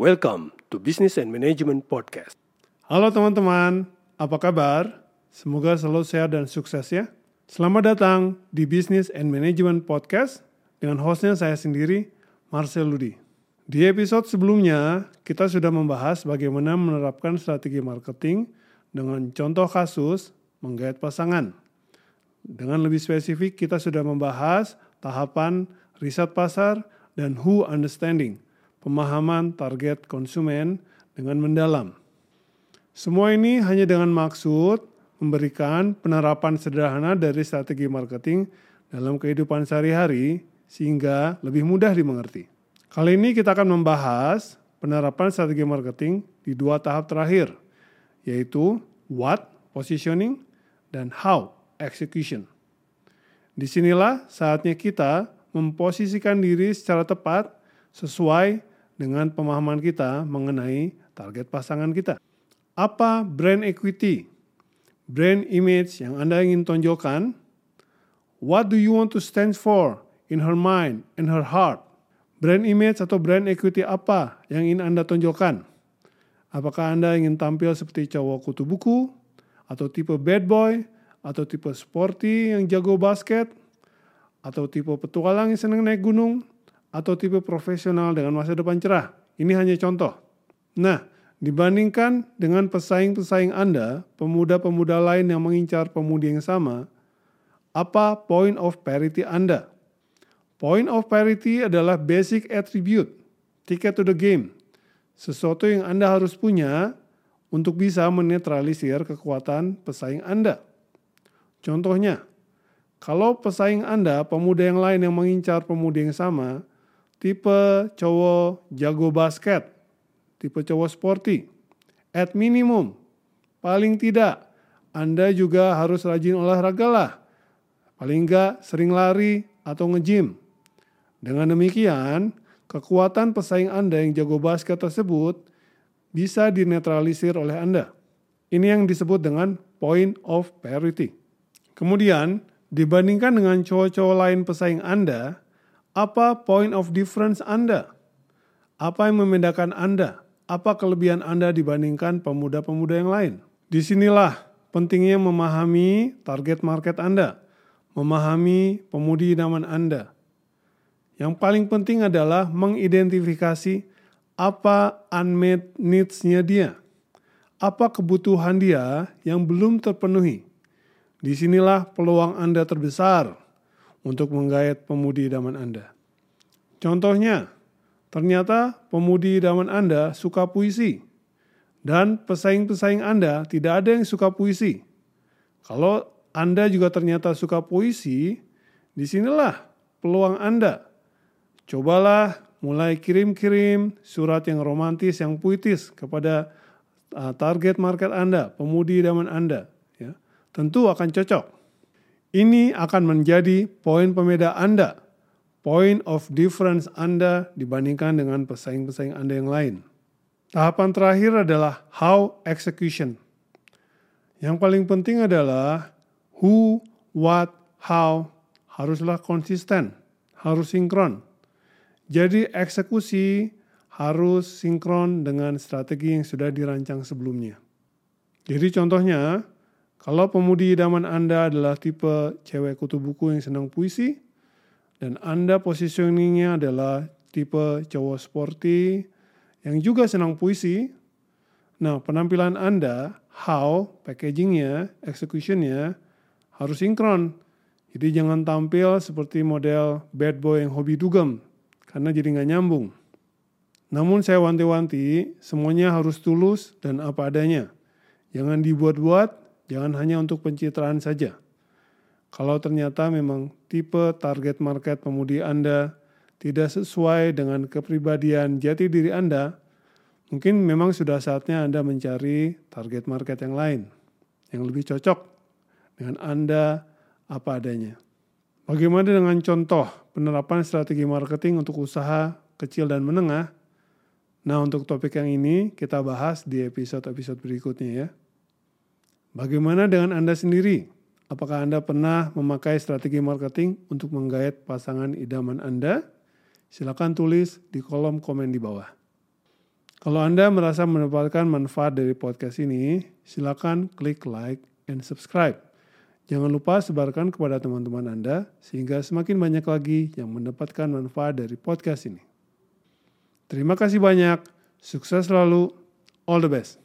Welcome to Business and Management Podcast. Halo teman-teman, apa kabar? Semoga selalu sehat dan sukses ya. Selamat datang di Business and Management Podcast dengan hostnya saya sendiri, Marcel Ludi. Di episode sebelumnya, kita sudah membahas bagaimana menerapkan strategi marketing dengan contoh kasus menggait pasangan. Dengan lebih spesifik, kita sudah membahas tahapan riset pasar dan who understanding, pemahaman target konsumen dengan mendalam. Semua ini hanya dengan maksud memberikan penerapan sederhana dari strategi marketing dalam kehidupan sehari-hari sehingga lebih mudah dimengerti. Kali ini kita akan membahas penerapan strategi marketing di dua tahap terakhir, yaitu what, positioning, dan how, execution. Di sinilah saatnya kita memposisikan diri secara tepat sesuai dengan pemahaman kita mengenai target pasangan kita. Apa brand equity? Brand image yang Anda ingin tonjolkan? What do you want to stand for in her mind and her heart? Brand image atau brand equity apa yang ingin Anda tonjolkan? Apakah Anda ingin tampil seperti cowok kutu buku, atau tipe bad boy, atau tipe sporty yang jago basket, atau tipe petualang yang senang naik gunung, atau tipe profesional dengan masa depan cerah. Ini hanya contoh. Nah, dibandingkan dengan pesaing-pesaing Anda, pemuda-pemuda lain yang mengincar pemudi yang sama, apa point of parity Anda? Point of parity adalah basic attribute, ticket to the game. Sesuatu yang Anda harus punya untuk bisa menetralisir kekuatan pesaing Anda. Contohnya, kalau pesaing Anda, pemuda yang lain yang mengincar pemuda yang sama, tipe cowok jago basket, tipe cowok sporty, at minimum, paling tidak, Anda juga harus rajin olahraga lah. Paling enggak sering lari atau nge-gym. Dengan demikian, kekuatan pesaing Anda yang jago basket tersebut bisa dinetralisir oleh Anda. Ini yang disebut dengan point of parity. Kemudian, Dibandingkan dengan cowok-cowok lain pesaing Anda, apa point of difference Anda? Apa yang membedakan Anda? Apa kelebihan Anda dibandingkan pemuda-pemuda yang lain? Di sinilah pentingnya memahami target market Anda, memahami pemudi idaman Anda. Yang paling penting adalah mengidentifikasi apa unmet needs-nya dia. Apa kebutuhan dia yang belum terpenuhi Di sinilah peluang Anda terbesar untuk menggait pemudi idaman Anda. Contohnya, ternyata pemudi idaman Anda suka puisi, dan pesaing-pesaing Anda tidak ada yang suka puisi. Kalau Anda juga ternyata suka puisi, di sinilah peluang Anda. Cobalah mulai kirim-kirim surat yang romantis, yang puitis kepada uh, target market Anda, pemudi idaman Anda tentu akan cocok. Ini akan menjadi poin pembeda Anda, point of difference Anda dibandingkan dengan pesaing-pesaing Anda yang lain. Tahapan terakhir adalah how execution. Yang paling penting adalah who, what, how haruslah konsisten, harus sinkron. Jadi eksekusi harus sinkron dengan strategi yang sudah dirancang sebelumnya. Jadi contohnya, kalau pemudi idaman Anda adalah tipe cewek kutu buku yang senang puisi, dan Anda positioningnya adalah tipe cowok sporty yang juga senang puisi, nah penampilan Anda, how, packagingnya, executionnya harus sinkron. Jadi jangan tampil seperti model bad boy yang hobi dugem, karena jadi nggak nyambung. Namun saya wanti-wanti, semuanya harus tulus dan apa adanya. Jangan dibuat-buat, Jangan hanya untuk pencitraan saja. Kalau ternyata memang tipe target market pemudi Anda tidak sesuai dengan kepribadian jati diri Anda, mungkin memang sudah saatnya Anda mencari target market yang lain yang lebih cocok dengan Anda apa adanya. Bagaimana dengan contoh penerapan strategi marketing untuk usaha kecil dan menengah? Nah, untuk topik yang ini kita bahas di episode-episode berikutnya ya. Bagaimana dengan Anda sendiri? Apakah Anda pernah memakai strategi marketing untuk menggait pasangan idaman Anda? Silakan tulis di kolom komen di bawah. Kalau Anda merasa mendapatkan manfaat dari podcast ini, silakan klik like and subscribe. Jangan lupa sebarkan kepada teman-teman Anda sehingga semakin banyak lagi yang mendapatkan manfaat dari podcast ini. Terima kasih banyak, sukses selalu, all the best.